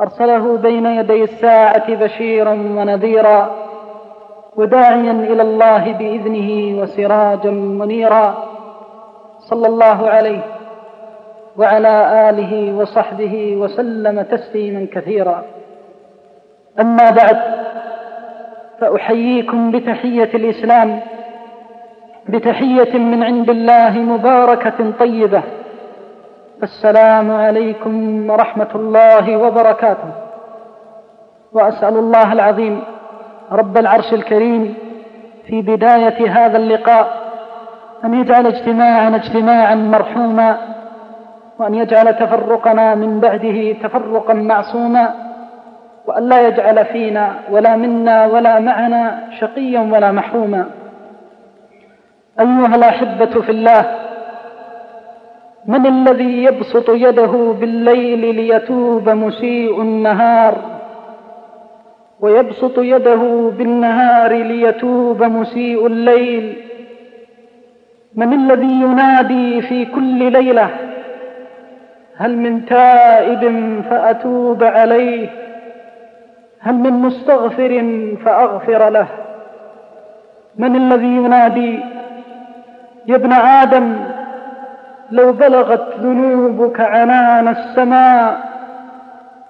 أرسله بين يدي الساعة بشيرا ونذيرا وداعيا إلى الله بإذنه وسراجا منيرا صلى الله عليه وعلى آله وصحبه وسلم تسليما كثيرا. أما بعد فأحييكم بتحية الإسلام بتحية من عند الله مباركة طيبة. السلام عليكم ورحمة الله وبركاته. وأسأل الله العظيم رب العرش الكريم في بداية هذا اللقاء أن يجعل اجتماعنا اجتماعا مرحوما وأن يجعل تفرقنا من بعده تفرقا معصوما وأن لا يجعل فينا ولا منا ولا معنا شقيا ولا محروما. أيها الأحبة في الله من الذي يبسط يده بالليل ليتوب مسيء النهار ويبسط يده بالنهار ليتوب مسيء الليل من الذي ينادي في كل ليلة هل من تائب فأتوب عليه هل من مستغفر فأغفر له من الذي ينادي يا ابن آدم لو بلغت ذنوبك عنان السماء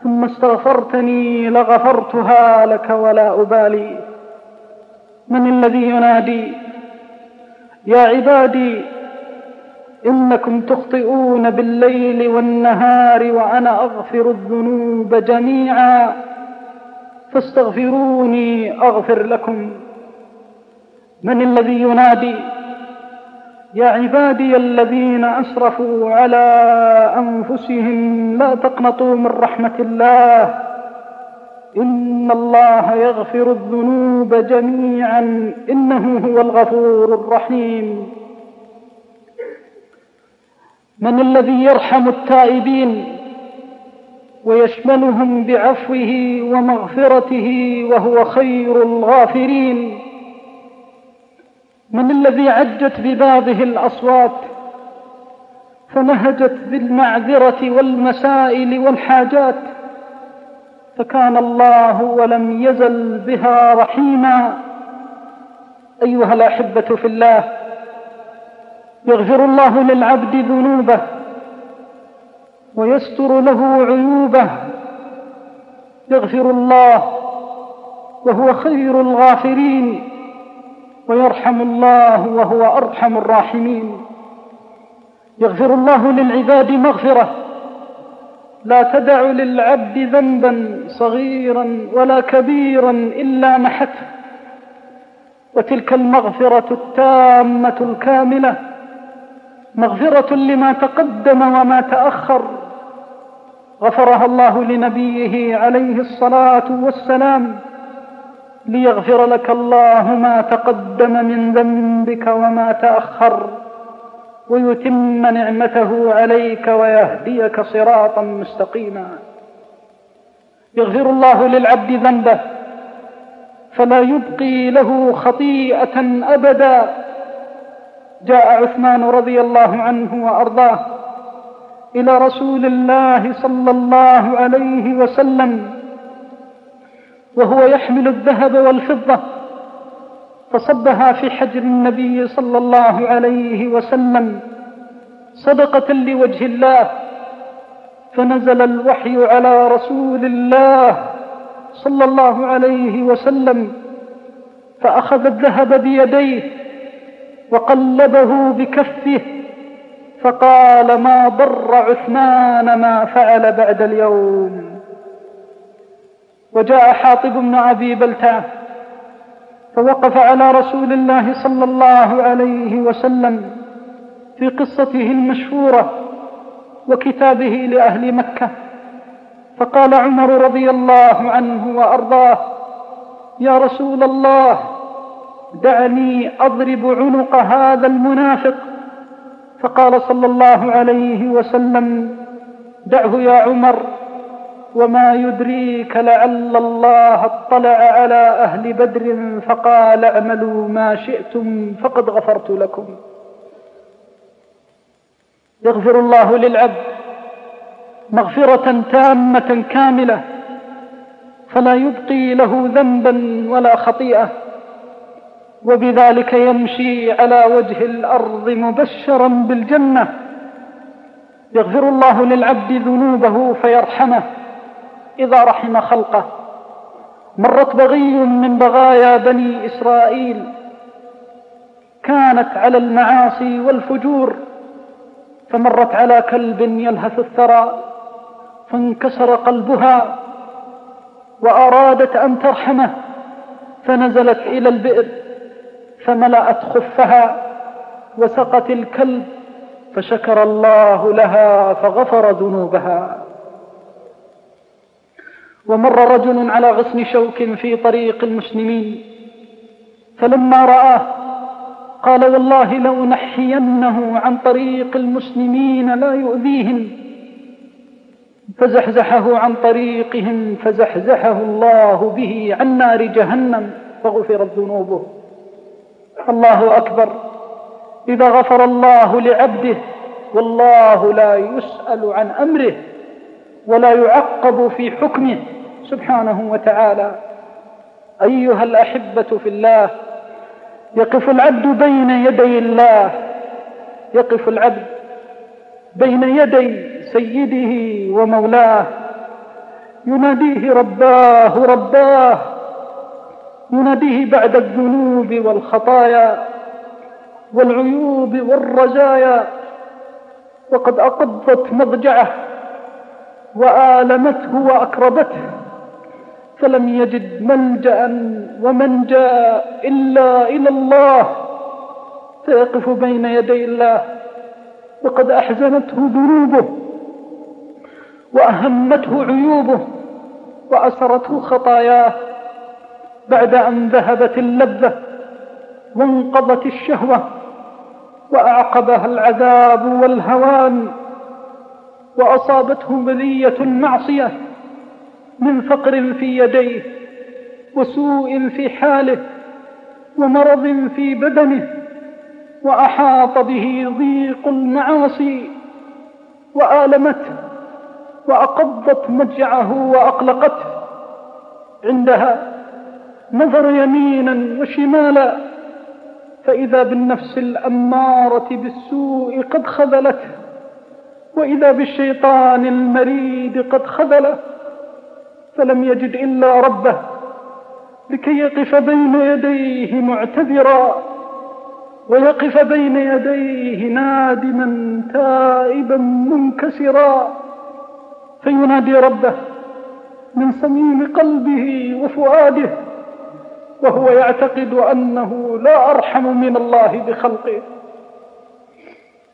ثم استغفرتني لغفرتها لك ولا أبالي. من الذي ينادي؟ يا عبادي إنكم تخطئون بالليل والنهار وأنا أغفر الذنوب جميعا. فاستغفروني أغفر لكم. من الذي ينادي؟ يا عبادي الذين أسرفوا على أنفسهم لا تقنطوا من رحمة الله. إن الله يغفر الذنوب جميعا. إنه هو الغفور الرحيم. من الذي يرحم التائبين ويشملهم بعفوه ومغفرته وهو خير الغافرين. من الذي عجت ببابه الأصوات فنهجت بالمعذرة والمسائل والحاجات فكان الله ولم يزل بها رحيما. أيها الأحبة في الله يغفر الله للعبد ذنوبه ويستر له عيوبه. يغفر الله وهو خير الغافرين. ويرحم الله وهو أرحم الراحمين. يغفر الله للعباد مغفرة. لا تدع للعبد ذنبا صغيرا ولا كبيرا إلا محته. وتلك المغفرة التامة الكاملة مغفرة لما تقدم وما تأخر. غفرها الله لنبيه عليه الصلاة والسلام. ليغفر لك الله ما تقدم من ذنبك وما تأخر ويتم نعمته عليك ويهديك صراطا مستقيما. يغفر الله للعبد ذنبه فلا يبقي له خطيئة أبدا. جاء عثمان رضي الله عنه وأرضاه إلى رسول الله صلى الله عليه وسلم وهو يحمل الذهب والفضة فصبها في حجر النبي صلى الله عليه وسلم صدقة لوجه الله فنزل الوحي على رسول الله صلى الله عليه وسلم فأخذ الذهب بيديه وقلبه بكفه فقال ما ضر عثمان ما فعل بعد اليوم؟ وجاء حاطب بن أبي بلتعه فوقف على رسول الله صلى الله عليه وسلم في قصته المشهورة وكتابه لأهل مكة. فقال عمر رضي الله عنه وأرضاه يا رسول الله دعني أضرب عنق هذا المنافق. فقال صلى الله عليه وسلم دعه يا عمر. وما يدريك لعل الله اطلع على أهل بدر فقال اعملوا ما شئتم فقد غفرت لكم. يغفر الله للعبد مغفره تامه كامله فلا يبقي له ذنبا ولا خطيئه وبذلك يمشي على وجه الأرض مبشرا بالجنه. يغفر الله للعبد ذنوبه فيرحمه. إذا رحم خلقه. مرت بغي من بغايا بني إسرائيل كانت على المعاصي والفجور فمرت على كلب يلهث الثرى فانكسر قلبها وأرادت أن ترحمه فنزلت إلى البئر فملأت خفها وسقت الكلب فشكر الله لها فغفر ذنوبها. ومر رجل على غصن شوك في طريق المسلمين فلما رآه قال والله لأنحينه عن طريق المسلمين لا يؤذيهم. فزحزحه عن طريقهم فزحزحه الله به عن نار جهنم فغفرت ذنوبه. الله أكبر. إذا غفر الله لعبده والله لا يسأل عن أمره ولا يعقب في حكمه. سبحانه وتعالى. أيها الأحبة في الله يقف العبد بين يدي الله. يقف العبد بين يدي سيده ومولاه. يناديه رباه رباه. يناديه بعد الذنوب والخطايا والعيوب والرزايا وقد أقضت مضجعه وآلمته وأكربته. فلم يجد ملجأ ومنجأ إلا إلى الله. فيقف بين يدي الله. وقد أحزنته ذنوبه وأهمته عيوبه وأسرته خطاياه. بعد أن ذهبت اللذة وانقضت الشهوة وأعقبها العذاب والهوان وأصابته بلية المعصية من فقر في يديه وسوء في حاله ومرض في بدنه وأحاط به ضيق المعاصي وآلمته وأقضت مجعه وأقلقته. عندها نظر يمينا وشمالا فإذا بالنفس الأمارة بالسوء قد خذلته وإذا بالشيطان المريد قد خذله. فلم يجد إلا ربه لكي يقف بين يديه معتذرا ويقف بين يديه نادما تائبا منكسرا. فينادي ربه من صميم قلبه وفؤاده وهو يعتقد أنه لا أرحم من الله بخلقه.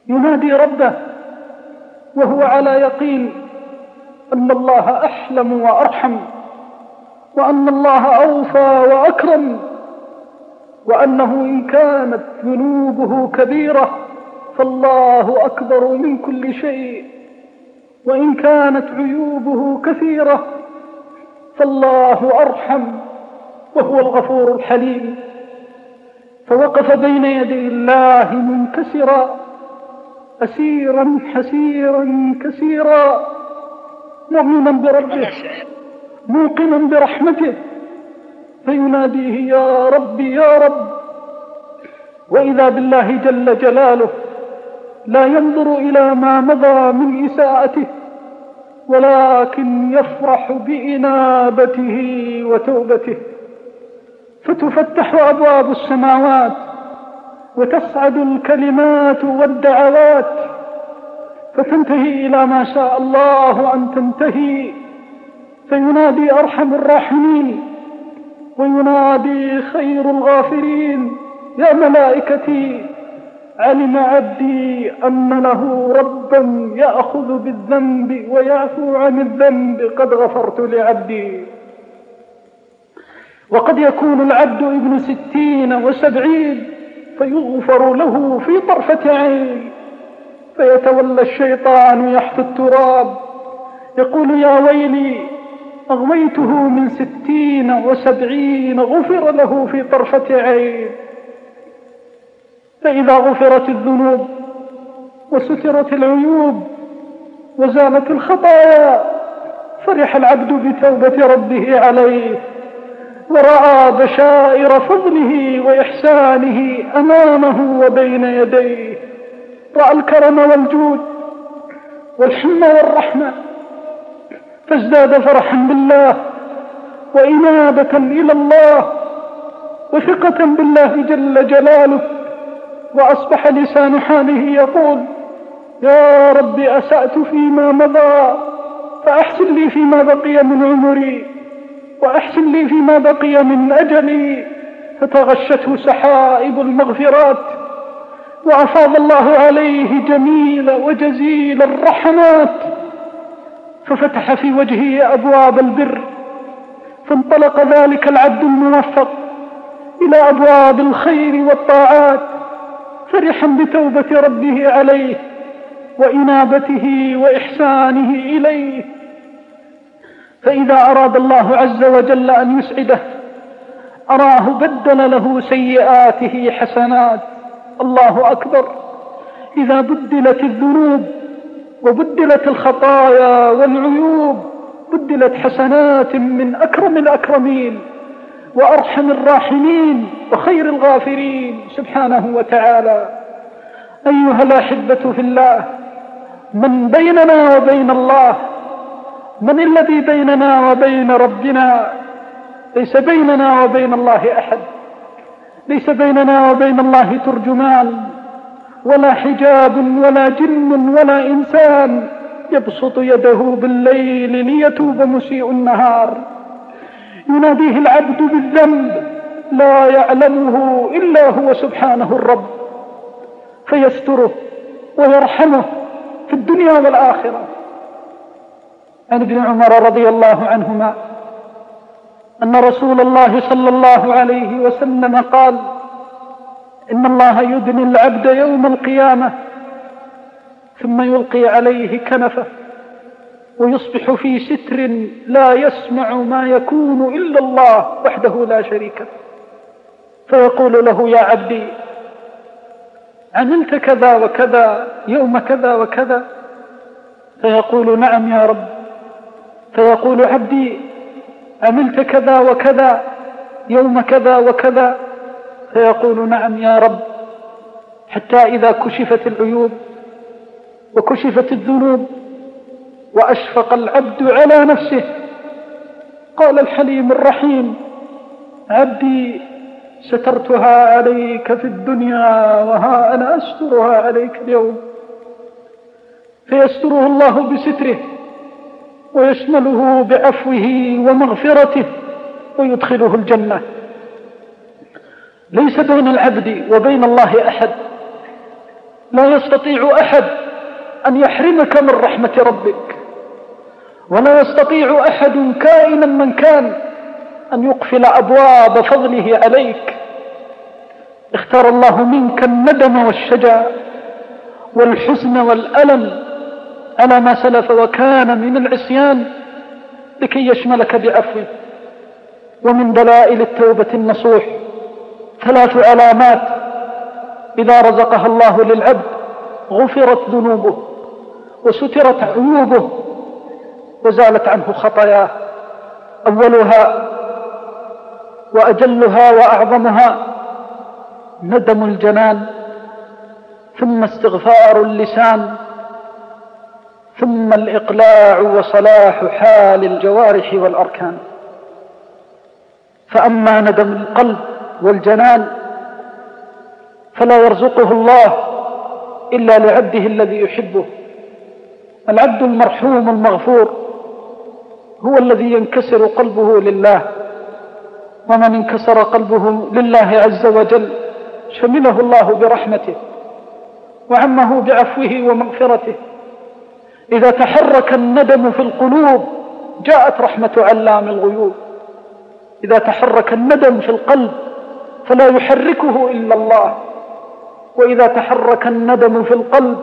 ينادي ربه وهو على يقين أن الله أحلم وأرحم وأن الله أوفى وأكرم وأنه إن كانت ذنوبه كبيرة فالله أكبر من كل شيء وإن كانت عيوبه كثيرة فالله أرحم وهو الغفور الحليم. فوقف بين يدي الله منكسرا أسيرا حسيرا كثيرا مؤمنا بربه موقنا برحمته. فيناديه يا ربي يا رب. وإذا بالله جل جلاله لا ينظر إلى ما مضى من إساءته ولكن يفرح بإنابته وتوبته. فتفتح أبواب السماوات وتصعد الكلمات والدعوات. فتنتهي إلى ما شاء الله أن تنتهي. فينادي أرحم الراحمين وينادي خير الغافرين. يا ملائكتي علم عبدي أن له ربا يأخذ بالذنب ويعفو عن الذنب. قد غفرت لعبدي. وقد يكون العبد ابن ستين وسبعين فيغفر له في طرفة عين. فيتولى الشيطان يحث التراب. يقول يا ويلي أغويته من ستين وسبعين غفر له في طرفة عين. فإذا غفرت الذنوب وسترت العيوب وزالت الخطايا فرح العبد بتوبة ربه عليه. ورأى بشائر فضله وإحسانه أمامه وبين يديه. رأى الكرم والجود والحمى والرحمة فازداد فرحا بالله وإنابة إلى الله وثقة بالله جل جلاله وأصبح لسان حاله يقول يا رب أسأت فيما مضى فأحسن لي فيما بقي من عمري وأحسن لي فيما بقي من أجلي فتغشته سحائب المغفرات وأفاض الله عليه جميل وجزيل الرحمات ففتح في وجهه أبواب البر فانطلق ذلك العبد الموفق إلى أبواب الخير والطاعات فرحا بتوبة ربه عليه وإنابته وإحسانه إليه. فإذا أراد الله عز وجل أن يسعده أراه بدل له سيئاته حسنات. الله أكبر. إذا بدلت الذنوب وبدلت الخطايا والعيوب بدلت حسنات من أكرم الأكرمين وأرحم الراحمين وخير الغافرين. سبحانه وتعالى. أيها الأحبة في الله من بيننا وبين الله من الذي بيننا وبين ربنا ليس بيننا وبين الله أحد. ليس بيننا وبين الله ترجمان. ولا حجاب ولا جن ولا إنسان يبسط يده بالليل ليتوب مسيء النهار. يناديه العبد بالذنب لا يعلمه إلا هو سبحانه الرب. فيستره ويرحمه في الدنيا والآخرة. عن ابن عمر رضي الله عنهما أن رسول الله صلى الله عليه وسلم قال إن الله يدني العبد يوم القيامة ثم يلقي عليه كنفة ويصبح في ستر لا يسمع ما يكون إلا الله وحده لا شريك له. فيقول له يا عبدي عملت كذا وكذا يوم كذا وكذا. فيقول نعم يا رب. فيقول عبدي عملت كذا وكذا يوم كذا وكذا. فيقول نعم يا رب. حتى إذا كشفت العيوب وكشفت الذنوب وأشفق العبد على نفسه قال الحليم الرحيم عبدي سترتها عليك في الدنيا وها أنا أسترها عليك اليوم. فيستره الله بستره. ويشمله بعفوه ومغفرته ويدخله الجنة. ليس بين العبد وبين الله أحد. لا يستطيع أحد أن يحرمك من رحمة ربك. ولا يستطيع أحد كائنا من كان أن يقفل أبواب فضله عليك. اختار الله منك الندم والشجا والحزن والألم على ما سلف وكان من العصيان لكي يشملك بعفوه ومن دلائل التوبة النصوح ثلاث علامات إذا رزقها الله للعبد غفرت ذنوبه وسترت عيوبه وزالت عنه خطاياه. أولها وأجلها وأعظمها ندم الجنان ثم استغفار اللسان ثم الإقلاع وصلاح حال الجوارح والأركان. فأما ندم القلب والجنان فلا يرزقه الله إلا لعبده الذي يحبه. العبد المرحوم المغفور هو الذي ينكسر قلبه لله ومن انكسر قلبه لله عز وجل شمله الله برحمته وعمه بعفوه ومغفرته. إذا تحرك الندم في القلوب جاءت رحمة علام الغيوب. إذا تحرك الندم في القلب فلا يحركه إلا الله. وإذا تحرك الندم في القلب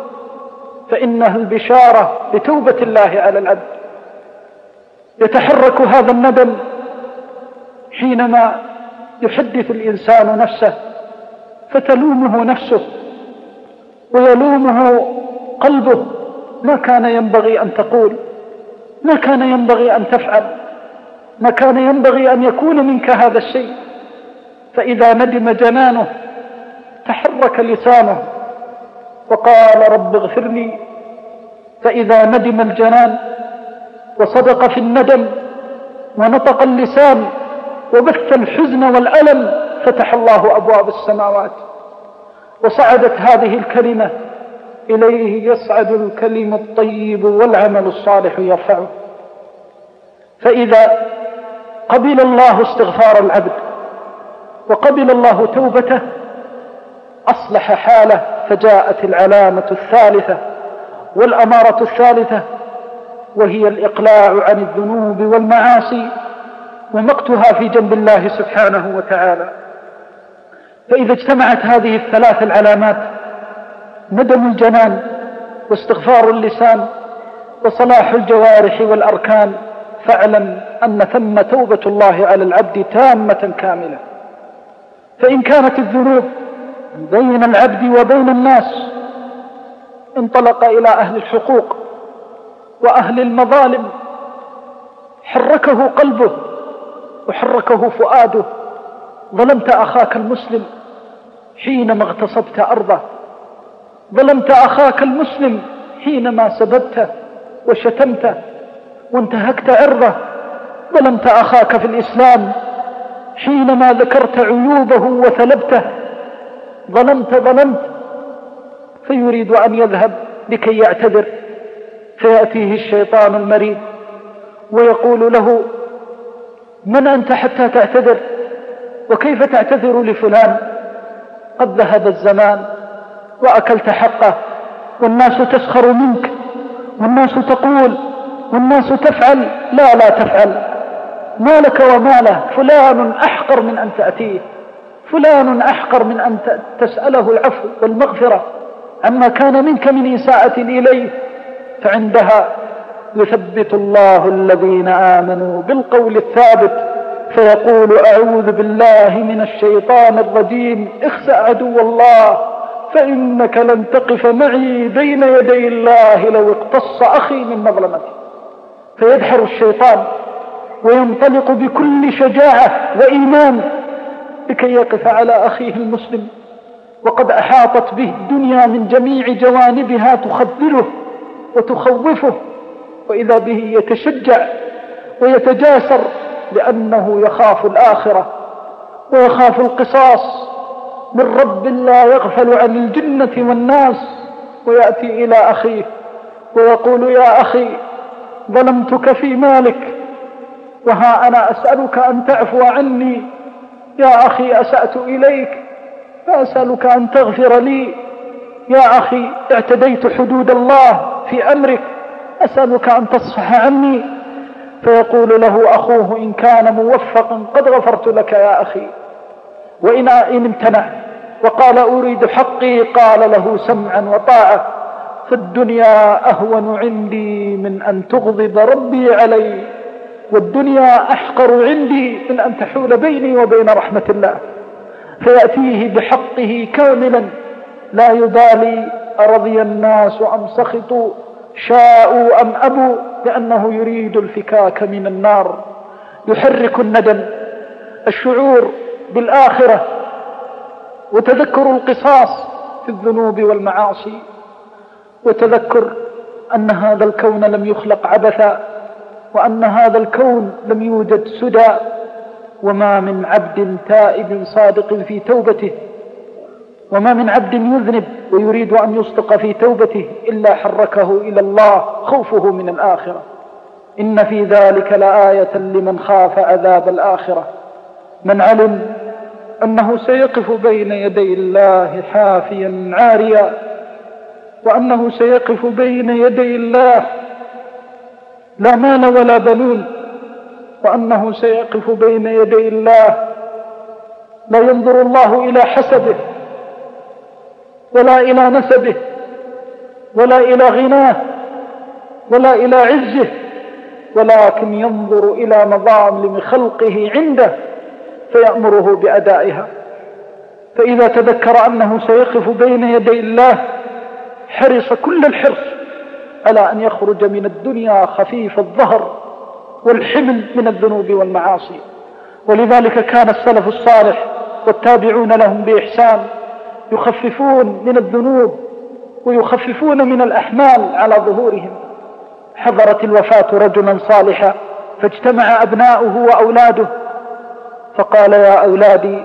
فإنها البشارة بتوبة الله على العبد. يتحرك هذا الندم حينما يحدث الإنسان نفسه فتلومه نفسه ويلومه قلبه. ما كان ينبغي أن تقول ما كان ينبغي أن تفعل ما كان ينبغي أن يكون منك هذا الشيء. فإذا ندم جنانه تحرك لسانه وقال رب اغفر لي. فإذا ندم الجنان وصدق في الندم ونطق اللسان وبث الحزن والألم فتح الله أبواب السماوات. وصعدت هذه الكلمة إليه يصعد الكلم الطيب والعمل الصالح يرفعه. فإذا قبل الله استغفار العبد وقبل الله توبته أصلح حاله فجاءت العلامة الثالثة والأمارة الثالثة وهي الإقلاع عن الذنوب والمعاصي ومقتها في جنب الله سبحانه وتعالى. فإذا اجتمعت هذه الثلاث العلامات ندم الجنان واستغفار اللسان وصلاح الجوارح والأركان. فاعلم أن ثم توبة الله على العبد تامة كاملة. فإن كانت الذنوب بين العبد وبين الناس انطلق إلى أهل الحقوق وأهل المظالم حركه قلبه وحركه فؤاده. ظلمت أخاك المسلم حينما اغتصبت أرضه. ظلمت أخاك المسلم حينما سببته وشتمته وانتهكت عرضه ظلمت أخاك في الإسلام حينما ذكرت عيوبه وثلبته ظلمت ظلمت فيريد أن يذهب لكي يعتذر. فيأتيه الشيطان المريض ويقول له من أنت حتى تعتذر؟ وكيف تعتذر لفلان؟ قد ذهب الزمان وأكلت حقه. والناس تسخر منك. والناس تقول والناس تفعل. لا لا تفعل. ما لك وما له. فلان أحقر من أن تأتيه. فلان أحقر من أن تسأله العفو والمغفرة. عما كان منك من إساءة إليه. فعندها يثبت الله الذين آمنوا بالقول الثابت. فيقول أعوذ بالله من الشيطان الرجيم. اخسأ عدو الله. فإنك لن تقف معي بين يدي الله لو اقتص أخي من مظلمتي. فيدحر الشيطان وينطلق بكل شجاعة وإيمان لكي يقف على أخيه المسلم. وقد أحاطت به الدنيا من جميع جوانبها تخذله وتخوفه وإذا به يتشجع ويتجاسر لأنه يخاف الآخرة ويخاف القصاص. من رب لا يغفل عن الجنة والناس ويأتي إلى أخيه ويقول يا أخي ظلمتك في مالك وها أنا أسألك أن تعفو عني يا أخي أسأت إليك فأسألك أن تغفر لي يا أخي اعتديت حدود الله في أمرك أسألك أن تصفح عني فيقول له أخوه إن كان موفقا قد غفرت لك يا أخي وإن إن امتنع وقال أريد حقي قال له سمعا وطاعة فالدنيا أهون عندي من أن تغضب ربي علي والدنيا أحقر عندي من أن تحول بيني وبين رحمة الله فيأتيه بحقه كاملا لا يبالي أرضي الناس أم سخطوا شاءوا أم أبوا لأنه يريد الفكاك من النار يحرك الندم الشعور بالآخرة وتذكر القصاص في الذنوب والمعاصي وتذكر أن هذا الكون لم يخلق عبثا وأن هذا الكون لم يوجد سدى وما من عبد تائب صادق في توبته وما من عبد يذنب ويريد أن يصدق في توبته إلا حركه إلى الله خوفه من الآخرة. إن في ذلك لآية لمن خاف عذاب الآخرة. من علم أنه سيقف بين يدي الله حافيا عاريا وأنه سيقف بين يدي الله لا مال ولا بنون وأنه سيقف بين يدي الله لا ينظر الله إلى حسبه ولا إلى نسبه ولا إلى غناه ولا إلى عزه ولكن ينظر إلى مظالم خلقه عنده. فيأمره بأدائها. فإذا تذكر أنه سيقف بين يدي الله حرص كل الحرص على أن يخرج من الدنيا خفيف الظهر والحمل من الذنوب والمعاصي. ولذلك كان السلف الصالح والتابعون لهم بإحسان يخففون من الذنوب ويخففون من الأحمال على ظهورهم. حضرت الوفاة رجلا صالحا فاجتمع أبناؤه وأولاده فقال يا أولادي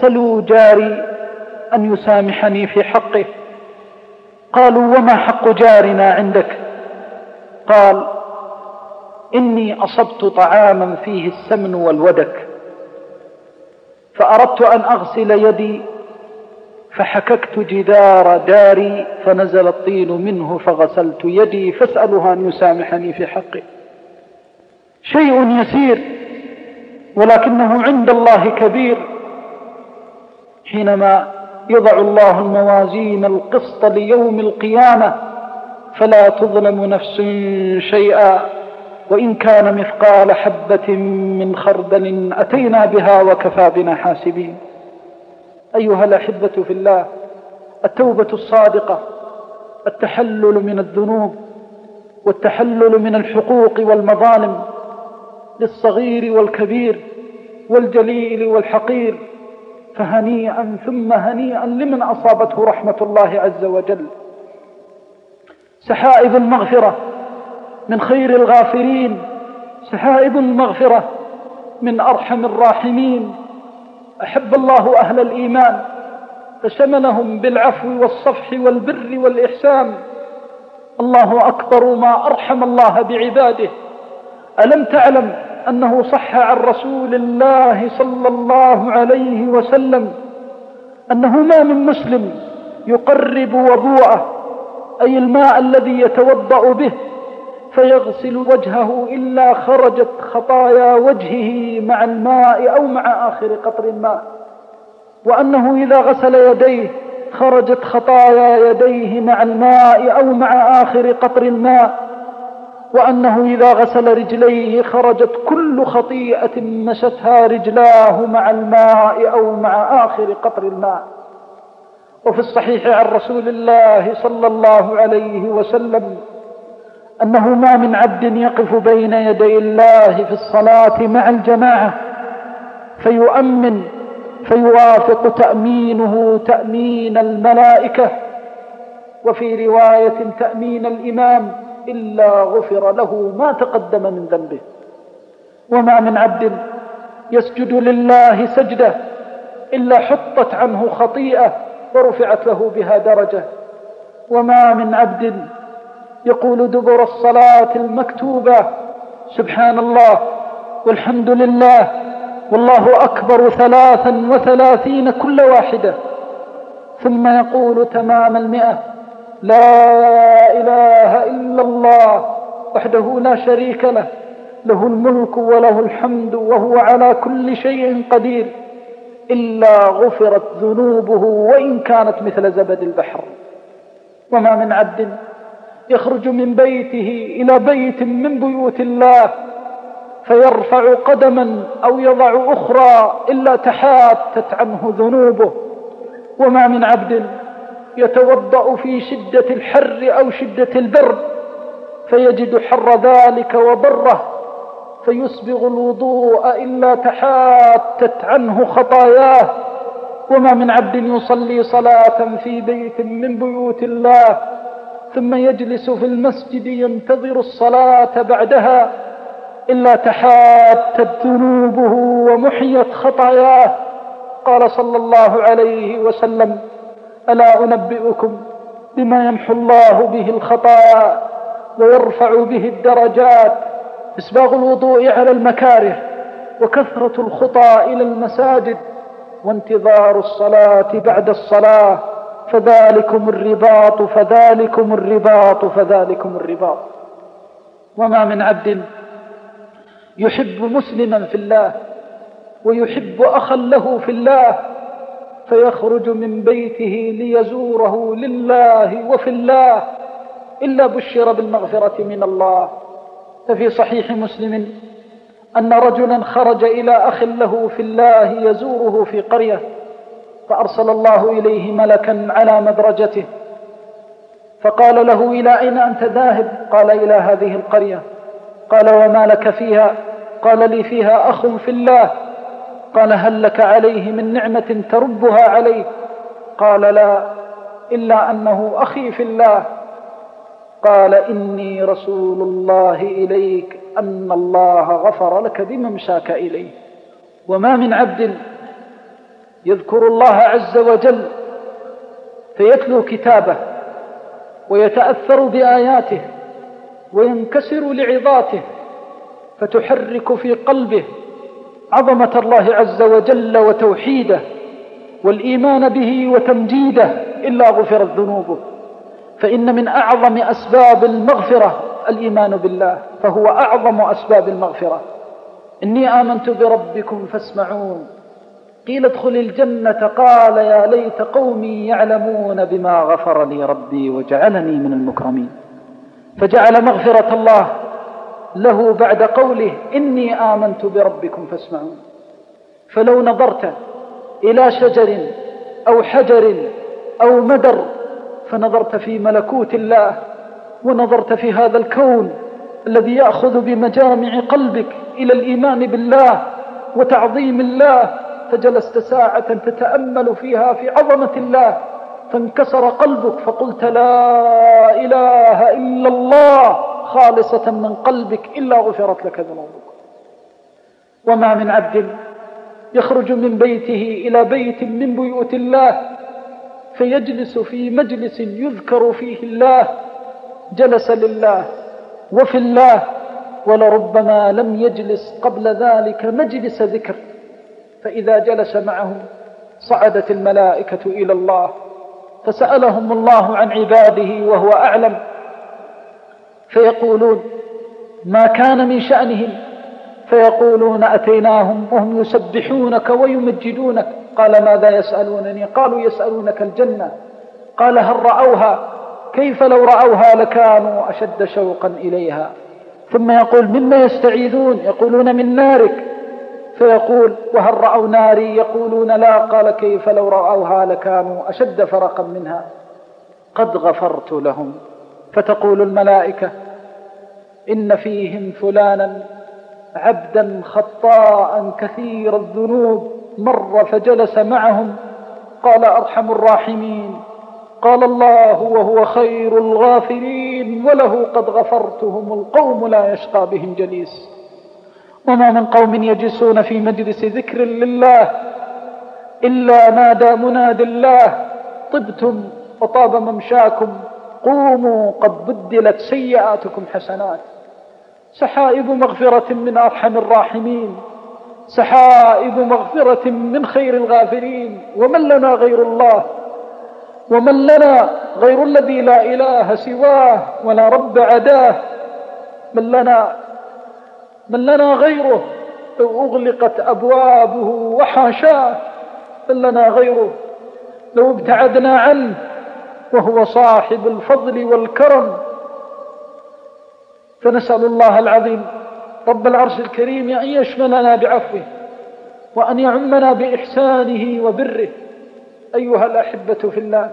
سلوا جاري أن يسامحني في حقه. قالوا وما حق جارنا عندك؟ قال إني أصبت طعاما فيه السمن والودك فأردت أن أغسل يدي فحككت جدار داري فنزل الطين منه فغسلت يدي فاسألها أن يسامحني في حقه شيء يسير. ولكنه عند الله كبير حينما يضع الله الموازين القسط ليوم القيامة فلا تظلم نفس شيئا وإن كان مثقال حبة من خردل أتينا بها وكفى بنا حاسبين. أيها الأحبة في الله التوبة الصادقة التحلل من الذنوب والتحلل من الحقوق والمظالم للصغير والكبير والجليل والحقير فهنيئا ثم هنيئا لمن أصابته رحمة الله عز وجل. سحائب المغفرة من خير الغافرين سحائب المغفرة من أرحم الراحمين. أحب الله أهل الإيمان فشملهم بالعفو والصفح والبر والإحسان. الله أكبر ما أرحم الله بعباده. ألم تعلم أنه صح عن رسول الله صلى الله عليه وسلم أنه ما من مسلم يقرب وضوءه أي الماء الذي يتوضأ به فيغسل وجهه إلا خرجت خطايا وجهه مع الماء أو مع آخر قطر الماء. وأنه إذا غسل يديه خرجت خطايا يديه مع الماء أو مع آخر قطر الماء وأنه إذا غسل رجليه خرجت كل خطيئة مشتها رجلاه مع الماء أو مع آخر قطر الماء. وفي الصحيح عن رسول الله صلى الله عليه وسلم أنه ما من عبد يقف بين يدي الله في الصلاة مع الجماعة فيؤمن فيوافق تأمينه تأمين الملائكة. وفي رواية تأمين الإمام إلا غفر له ما تقدم من ذنبه. وما من عبد يسجد لله سجدة إلا حطت عنه خطيئة ورفعت له بها درجة. وما من عبد يقول دبر الصلاة المكتوبة سبحان الله والحمد لله والله أكبر ثلاثا وثلاثين كل واحدة. ثم يقول تمام المئة. لا إله إلا الله وحده لا شريك له. له الملك وله الحمد وهو على كل شيء قدير. إلا غفرت ذنوبه وإن كانت مثل زبد البحر. وما من عبد يخرج من بيته إلى بيت من بيوت الله فيرفع قدما أو يضع أخرى إلا تحاتت عنه ذنوبه. وما من عبد يتوضأ في شدة الحر أو شدة البرد فيجد حر ذلك وضره فيسبغ الوضوء إلا تحاتت عنه خطاياه. وما من عبد يصلي صلاة في بيت من بيوت الله ثم يجلس في المسجد ينتظر الصلاة بعدها إلا تحاتت ذنوبه ومحيت خطاياه. قال صلى الله عليه وسلم ألا أنبئكم بما يمحو الله به الخطايا ويرفع به الدرجات إسباغ الوضوء على المكاره وكثرة الخطى إلى المساجد وانتظار الصلاة بعد الصلاة فذلكم الرباط فذلكم الرباط فذلكم الرباط. وما من عبد يحب مسلما في الله ويحب أخا له في الله فيخرج من بيته ليزوره لله وفي الله إلا بشر بالمغفرة من الله. ففي صحيح مسلم أن رجلا خرج إلى أخ له في الله يزوره في قرية فأرسل الله إليه ملكا على مدرجته. فقال له إلى أين أنت ذاهب؟ قال إلى هذه القرية. قال وما لك فيها؟ قال لي فيها أخ في الله. قال هل لك عليه من نعمة تربها عليه قال لا إلا أنه أخي في الله. قال إني رسول الله إليك أن الله غفر لك بممشاك إليه. وما من عبد يذكر الله عز وجل فيتلو كتابه ويتأثر بآياته وينكسر لعظاته فتحرك في قلبه. عظمة الله عز وجل وتوحيده والإيمان به وتمجيده إلا غفرت ذنوبه. فإن من أعظم أسباب المغفرة الإيمان بالله فهو أعظم أسباب المغفرة. إني آمنت بربكم فاسمعون. قيل ادخل الجنة قال يا ليت قومي يعلمون بما غفر لي ربي وجعلني من المكرمين. فجعل مغفرة الله له بعد قوله إني آمنت بربكم فاسمعون فلو نظرت إلى شجر أو حجر أو مدر فنظرت في ملكوت الله ونظرت في هذا الكون الذي يأخذ بمجامع قلبك إلى الإيمان بالله وتعظيم الله. فجلست ساعة تتأمل فيها في عظمة الله. فانكسر قلبك فقلت لا إله إلا الله. خالصة من قلبك إلا غفرت لك ذنوبك. وما من عبد يخرج من بيته إلى بيت من بيوت الله فيجلس في مجلس يذكر فيه الله جلس لله وفي الله ولربما لم يجلس قبل ذلك مجلس ذكر. فإذا جلس معهم صعدت الملائكة إلى الله فسألهم الله عن عباده وهو أعلم. فيقولون ما كان من شأنهم. فيقولون أتيناهم وهم يسبحونك ويمجدونك. قال ماذا يسألونني؟ قالوا يسألونك الجنة. قال هل رأوها؟ كيف لو رأوها لكانوا أشد شوقا إليها. ثم يقول مما يستعيذون؟ يقولون من نارك. فيقول وهل رأوا ناري؟ يقولون لا. قال كيف لو رأوها لكانوا أشد فرقا منها. قد غفرت لهم. فتقول الملائكة إن فيهم فلانا عبدا خطاء كثير الذنوب مر فجلس معهم قال أرحم الراحمين قال الله وهو خير الغافرين وله قد غفرتهم القوم لا يشقى بهم جليس وما من قوم يجلسون في مجلس ذكر لله إلا نادى مناد الله طبتم وطاب ممشاكم قوموا قد بدلت سيئاتكم حسنات. سحائب مغفرة من أرحم الراحمين. سحائب مغفرة من خير الغافرين ومن لنا غير الله؟ ومن لنا غير الذي لا إله سواه ولا رب عداه؟ من لنا من لنا غيره؟ لو أغلقت أبوابه وحاشاه. من لنا غيره؟ لو ابتعدنا عنه وهو صاحب الفضل والكرم. فنسأل الله العظيم رب العرش الكريم أن يشملنا بعفوه وأن يعمنا بإحسانه وبره. أيها الأحبة في الله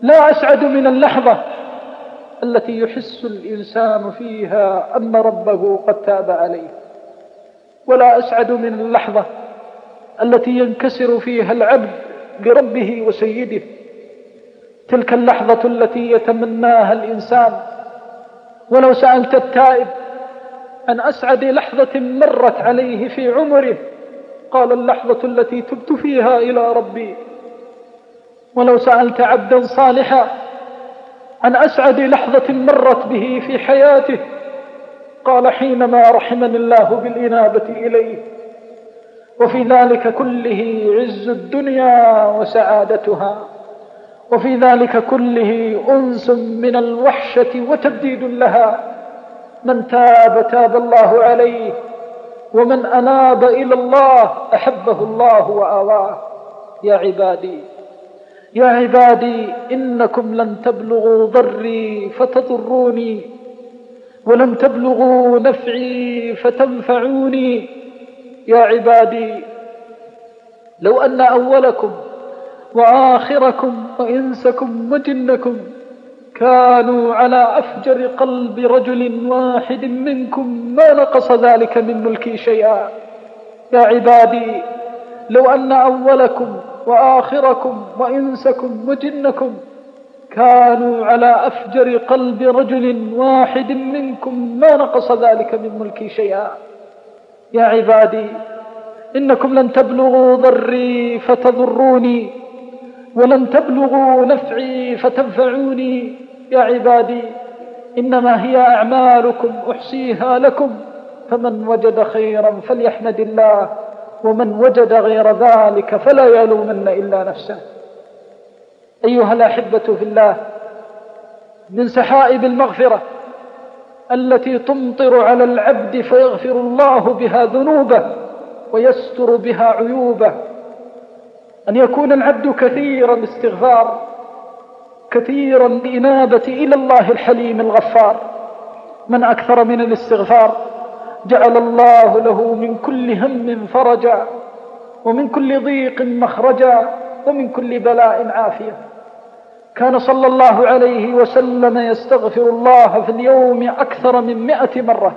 لا أسعد من اللحظة التي يحس الإنسان فيها أن ربه قد تاب عليه. ولا أسعد من اللحظة التي ينكسر فيها العبد بربه وسيده. تلك اللحظة التي يتمناها الإنسان. ولو سألت التائب عن أسعد لحظة مرت عليه في عمره قال اللحظة التي تبت فيها إلى ربي. ولو سألت عبدا صالحا عن أسعد لحظة مرت به في حياته قال حينما رحمني الله بالإنابة إليه. وفي ذلك كله عز الدنيا وسعادتها. وفي ذلك كله أنس من الوحشة وتبديد لها. من تاب تاب الله عليه ومن أناب إلى الله أحبه الله وآواه. يا عبادي يا عبادي إنكم لن تبلغوا ضري فتضروني ولن تبلغوا نفعي فتنفعوني. يا عبادي لو أن أولكم وآخركم وإنسكم وجنكم كانوا على أفجر قلب رجل واحد منكم ما نقص ذلك من ملكي شيئا. يا عبادي لو أن أولكم وآخركم وإنسكم وجنكم كانوا على أفجر قلب رجل واحد منكم ما نقص ذلك من ملكي شيئا. يا عبادي إنكم لن تبلغوا ضري فتضروني. ولن تبلغوا نفعي فتنفعوني. يا عبادي إنما هي أعمالكم أحصيها لكم. فمن وجد خيرا فليحمد الله ومن وجد غير ذلك فلا يلومن إلا نفسه. أيها الأحبة في الله من سحائب المغفرة التي تمطر على العبد فيغفر الله بها ذنوبه ويستر بها عيوبه أن يكون العبد كثير الاستغفار كثيرا الإنابة إلى الله الحليم الغفار. من أكثر من الاستغفار جعل الله له من كل هم فرجا ومن كل ضيق مخرجا ومن كل بلاء عافية. كان صلى الله عليه وسلم يستغفر الله في اليوم أكثر من مئة مرة.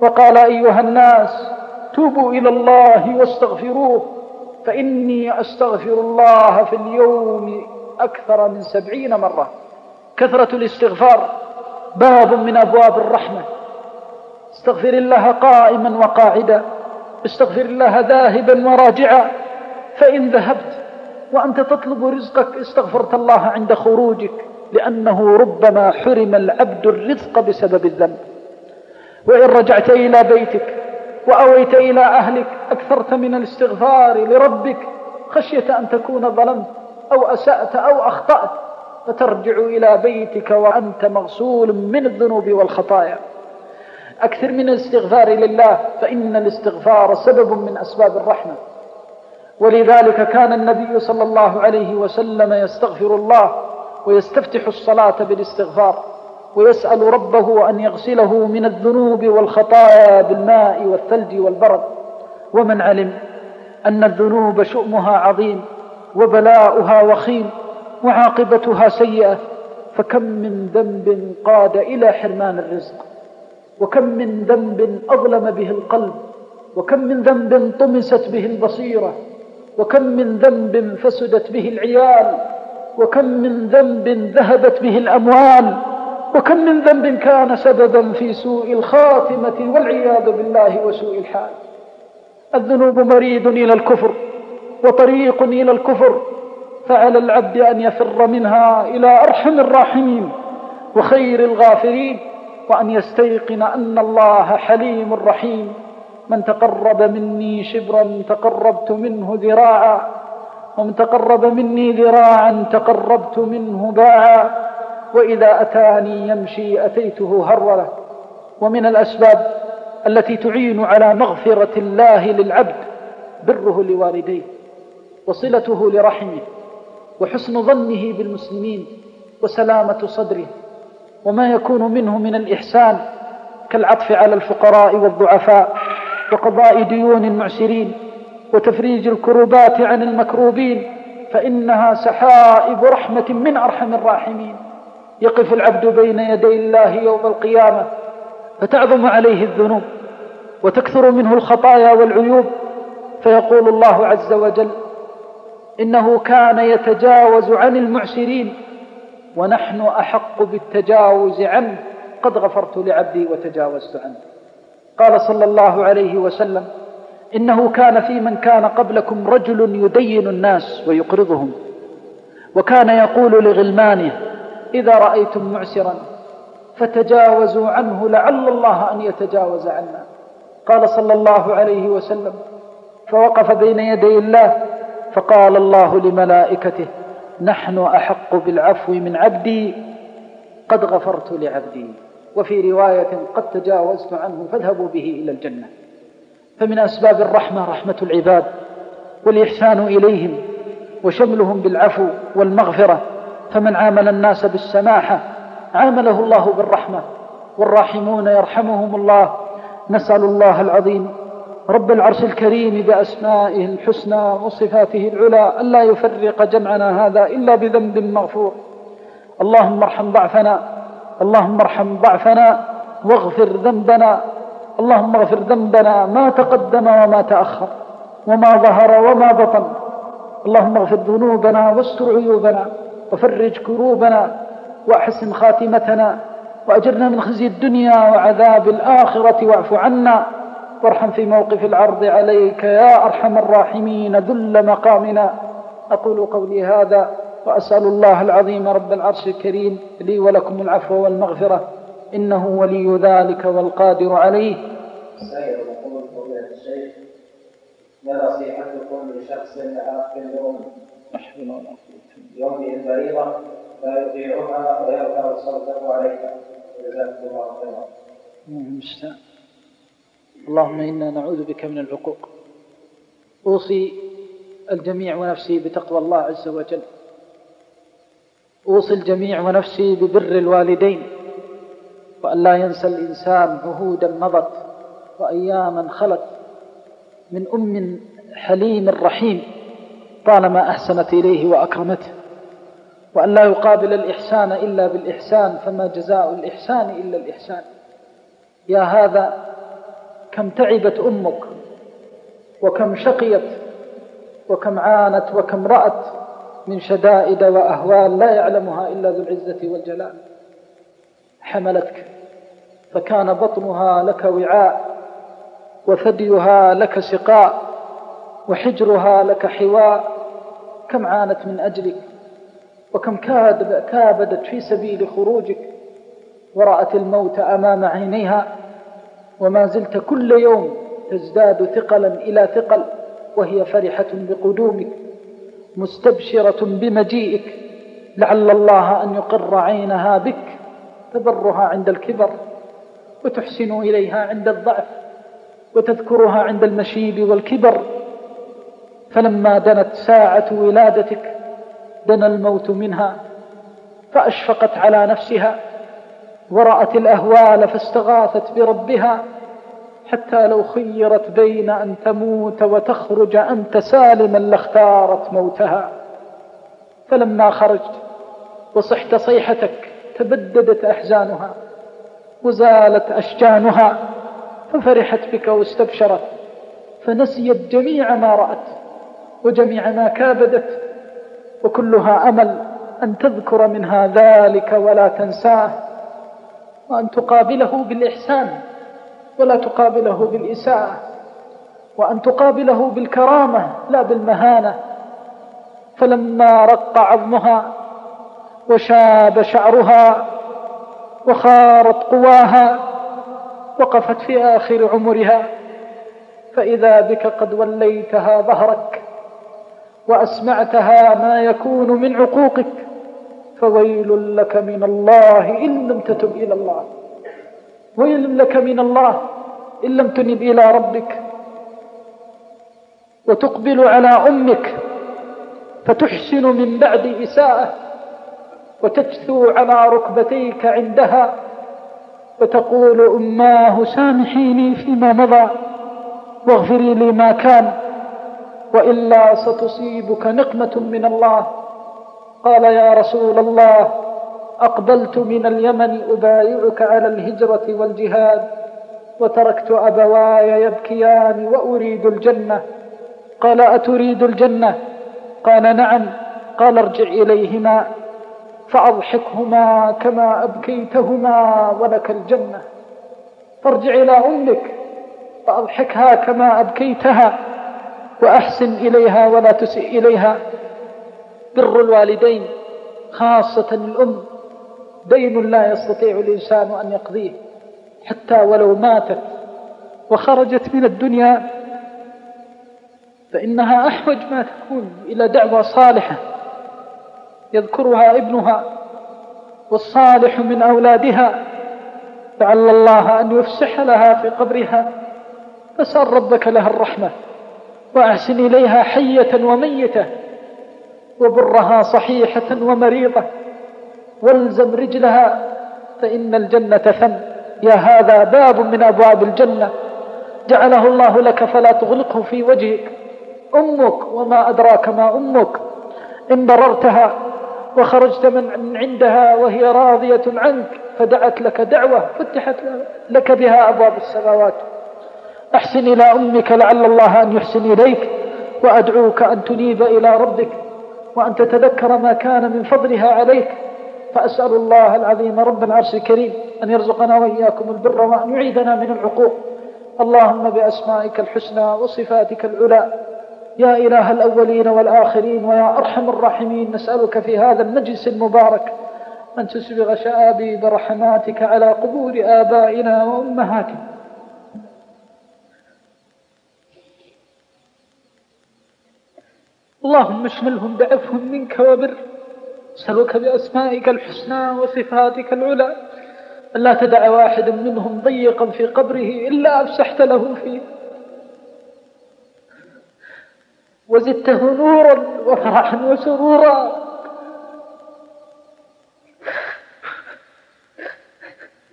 وقال أيها الناس توبوا إلى الله واستغفروه. فإني أستغفر الله في اليوم أكثر من سبعين مرة. كثرة الاستغفار باب من أبواب الرحمة. استغفر الله قائما وقاعدا. استغفر الله ذاهبا وراجعا. فإن ذهبت وأنت تطلب رزقك استغفرت الله عند خروجك لأنه ربما حرم العبد الرزق بسبب الذنب. وإن رجعت إلى بيتك وأويت إلى أهلك أكثرت من الاستغفار لربك خشية أن تكون ظلمت أو أسأت أو أخطأت فترجع إلى بيتك وأنت مغسول من الذنوب والخطايا. أكثر من الاستغفار لله فإن الاستغفار سبب من أسباب الرحمة. ولذلك كان النبي صلى الله عليه وسلم يستغفر الله ويستفتح الصلاة بالاستغفار ويسأل ربه أن يغسله من الذنوب والخطايا بالماء والثلج والبرد. ومن علم أن الذنوب شؤمها عظيم وبلاؤها وخيم وعاقبتها سيئة فكم من ذنب قاد إلى حرمان الرزق؟ وكم من ذنب أظلم به القلب؟ وكم من ذنب طمست به البصيرة؟ وكم من ذنب فسدت به العيال؟ وكم من ذنب ذهبت به الأموال؟ وكم من ذنب كان سببا في سوء الخاتمة والعياذ بالله وسوء الحال؟ الذنوب مريد إلى الكفر وطريق إلى الكفر فعلى العبد أن يفر منها إلى أرحم الراحمين وخير الغافرين وأن يستيقن أن الله حليم رحيم. من تقرب مني شبرا تقربت منه ذراعا ومن تقرب مني ذراعا تقربت منه باعا. وإذا أتاني يمشي أتيته هرولة. ومن الأسباب التي تعين على مغفرة الله للعبد بره لوالديه وصلته لرحمه وحسن ظنه بالمسلمين وسلامة صدره وما يكون منه من الإحسان كالعطف على الفقراء والضعفاء وقضاء ديون المعسرين وتفريج الكروبات عن المكروبين فإنها سحائب رحمة من أرحم الراحمين. يقف العبد بين يدي الله يوم القيامة فتعظم عليه الذنوب وتكثر منه الخطايا والعيوب فيقول الله عز وجل إنه كان يتجاوز عن المعسرين ونحن أحق بالتجاوز عنه قد غفرت لعبدي وتجاوزت عنه. قال صلى الله عليه وسلم إنه كان في من كان قبلكم رجل يدين الناس ويقرضهم وكان يقول لغلمانه إذا رأيتم معسرا فتجاوزوا عنه لعل الله أن يتجاوز عنا. قال صلى الله عليه وسلم فوقف بين يدي الله فقال الله لملائكته نحن أحق بالعفو من عبدي قد غفرت لعبدي. وفي رواية قد تجاوزت عنه فاذهبوا به إلى الجنة. فمن أسباب الرحمة رحمة العباد والإحسان إليهم وشملهم بالعفو والمغفرة فمن عامل الناس بالسماحة عامله الله بالرحمة. والراحمون يرحمهم الله. نسأل الله العظيم رب العرش الكريم بأسمائه الحسنى وصفاته العلى ألا يفرق جمعنا هذا إلا بذنب مغفور. اللهم ارحم ضعفنا. اللهم ارحم ضعفنا واغفر ذنبنا. اللهم اغفر ذنبنا ما تقدم وما تأخر وما ظهر وما بطن. اللهم اغفر ذنوبنا واستر عيوبنا وفرج كروبنا وأحسن خاتمتنا وأجرنا من خزي الدنيا وعذاب الآخرة واعف عنا وارحم في موقف العرض عليك يا أرحم الراحمين ذل مقامنا. أقول قولي هذا وأسأل الله العظيم رب العرش الكريم لي ولكم العفو والمغفرة إنه ولي ذلك والقادر عليه. الشيخ ما نصيحتكم لشخص عاق لأم يومئ الفريضة لا يطيعها عليها الله خيرا اللهم إنا نعوذ بك من العقوق. أوصي الجميع ونفسي بتقوى الله عز وجل. أوصي الجميع ونفسي ببر الوالدين. وأن لا ينسى الإنسان عهودا مضت وأياما خلت من أم حليم رحيم طالما أحسنت إليه وأكرمته. وأن لا يقابل الإحسان إلا بالإحسان فما جزاء الإحسان إلا الإحسان. يا هذا كم تعبت أمك وكم شقيت وكم عانت وكم رأت من شدائد وأهوال لا يعلمها إلا ذو العزة والجلال. حملتك فكان بطنها لك وعاء وثديها لك سقاء وحجرها لك حواء. كم عانت من أجلك وكم كابدت في سبيل خروجك ورأت الموت أمام عينيها وما زلت كل يوم تزداد ثقلا إلى ثقل وهي فرحة بقدومك مستبشرة بمجيئك لعل الله أن يقر عينها بك تبرها عند الكبر وتحسن إليها عند الضعف وتذكرها عند المشيب والكبر فلما دنت ساعة ولادتك دنا الموت منها فأشفقت على نفسها ورأت الأهوال فاستغاثت بربها حتى لو خيرت بين أن تموت وتخرج أنت سالما لاختارت موتها. فلما خرجت وصحت صيحتك تبددت أحزانها وزالت أشجانها ففرحت بك واستبشرت فنسيت جميع ما رأت وجميع ما كابدت وكلها أمل أن تذكر منها ذلك ولا تنساه وأن تقابله بالإحسان ولا تقابله بالإساءة وأن تقابله بالكرامة لا بالمهانة. فلما رق عظمها وشاب شعرها وخارت قواها وقفت في آخر عمرها فإذا بك قد وليتها ظهرك وأسمعتها ما يكون من عقوقك فويل لك من الله إن لم تتب إلى الله. ويل لك من الله إن لم تنب إلى ربك. وتقبل على أمك فتحسن من بعد إساءة. وتجثو على ركبتيك عندها وتقول أماه سامحيني فيما مضى واغفري لي ما كان. وإلا ستصيبك نقمة من الله. قال يا رسول الله أقبلت من اليمن أبايعك على الهجرة والجهاد وتركت أبواي يبكيان وأريد الجنة. قال أتريد الجنة؟ قال نعم. قال ارجع إليهما فأضحكهما كما أبكيتهما ولك الجنة. فارجع إلى أمك فأضحكها كما أبكيتها. وأحسن إليها ولا تسئ إليها. بر الوالدين خاصة الأم. دين لا يستطيع الإنسان أن يقضيه حتى ولو ماتت وخرجت من الدنيا. فإنها أحوج ما تكون إلى دعوة صالحة يذكرها ابنها والصالح من أولادها. لعل الله أن يفسح لها في قبرها. فسأل ربك لها الرحمة. وأحسن إليها حية وميتة وبرها صحيحة ومريضة. والزم رجلها فإن الجنة ثم يا هذا باب من أبواب الجنة. جعله الله لك فلا تغلقه في وجهك. أمك وما أدراك ما أمك. إن بررتها وخرجت من عندها وهي راضية عنك فدعت لك دعوة فتحت لك بها أبواب السماوات. أحسن إلى أمك لعل الله أن يحسن إليك وأدعوك أن تنيب إلى ربك وأن تتذكر ما كان من فضلها عليك. فأسأل الله العظيم رب العرش الكريم أن يرزقنا وإياكم البر وأن يعيدنا من العقوق. اللهم بأسمائك الحسنى وصفاتك العلى. يا إله الأولين والآخرين ويا أرحم الراحمين نسألك في هذا المجلس المبارك أن تسبغ شآبيب رحماتك على قبور آبائنا وأمهاتنا. اللهم اشملهم بعفو منك وبر أسألك بأسمائك الحسنى وصفاتك العلى. ألا تدع واحدا منهم ضيقا في قبره إلا أفسحت له فيه. وزدته نورا وفرحا وسرورا.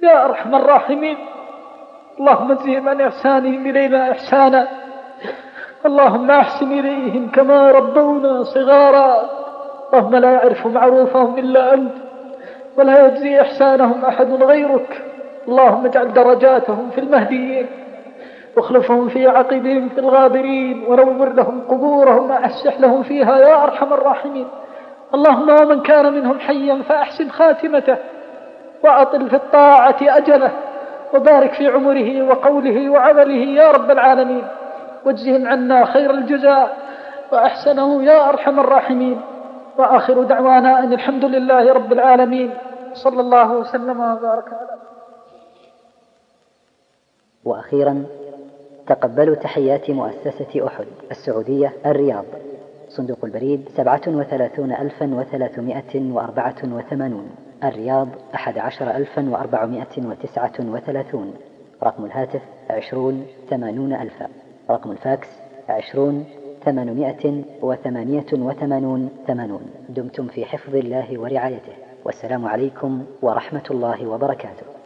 يا أرحم الراحمين. اللهم زهم عن إحسانهم إلينا إحسانا. اللهم أحسن إليهم كما ربونا صغارا. اللهم لا يعرف معروفهم إلا أنت ولا يجزي إحسانهم أحد غيرك. اللهم اجعل درجاتهم في المهديين واخلفهم في عقبهم في الغابرين ونور لهم قبورهم وأفسح لهم فيها يا أرحم الراحمين. اللهم ومن كان منهم حيا فأحسن خاتمته وأطل في الطاعة أجله وبارك في عمره وقوله وعمله يا رب العالمين. واجزهم عنا خير الجزاء وأحسنه يا أرحم الراحمين. وآخر دعوانا أن الحمد لله رب العالمين. صلى الله وسلم وبارك على وأخيرا تقبلوا تحيات مؤسسة أحد السعودية الرياض. صندوق البريد سبعة وثلاثون ألفا وثلاثمائة وأربعة وثمانون. الرياض أحد عشر ألفا وأربعمائة وتسعة وثلاثون. رقم الهاتف عشرون ثمانون ألفا. رقم الفاكس عشرون ثمانمائة وثمانية وثمانون ثمانون. دمتم في حفظ الله ورعايته. والسلام عليكم ورحمة الله وبركاته.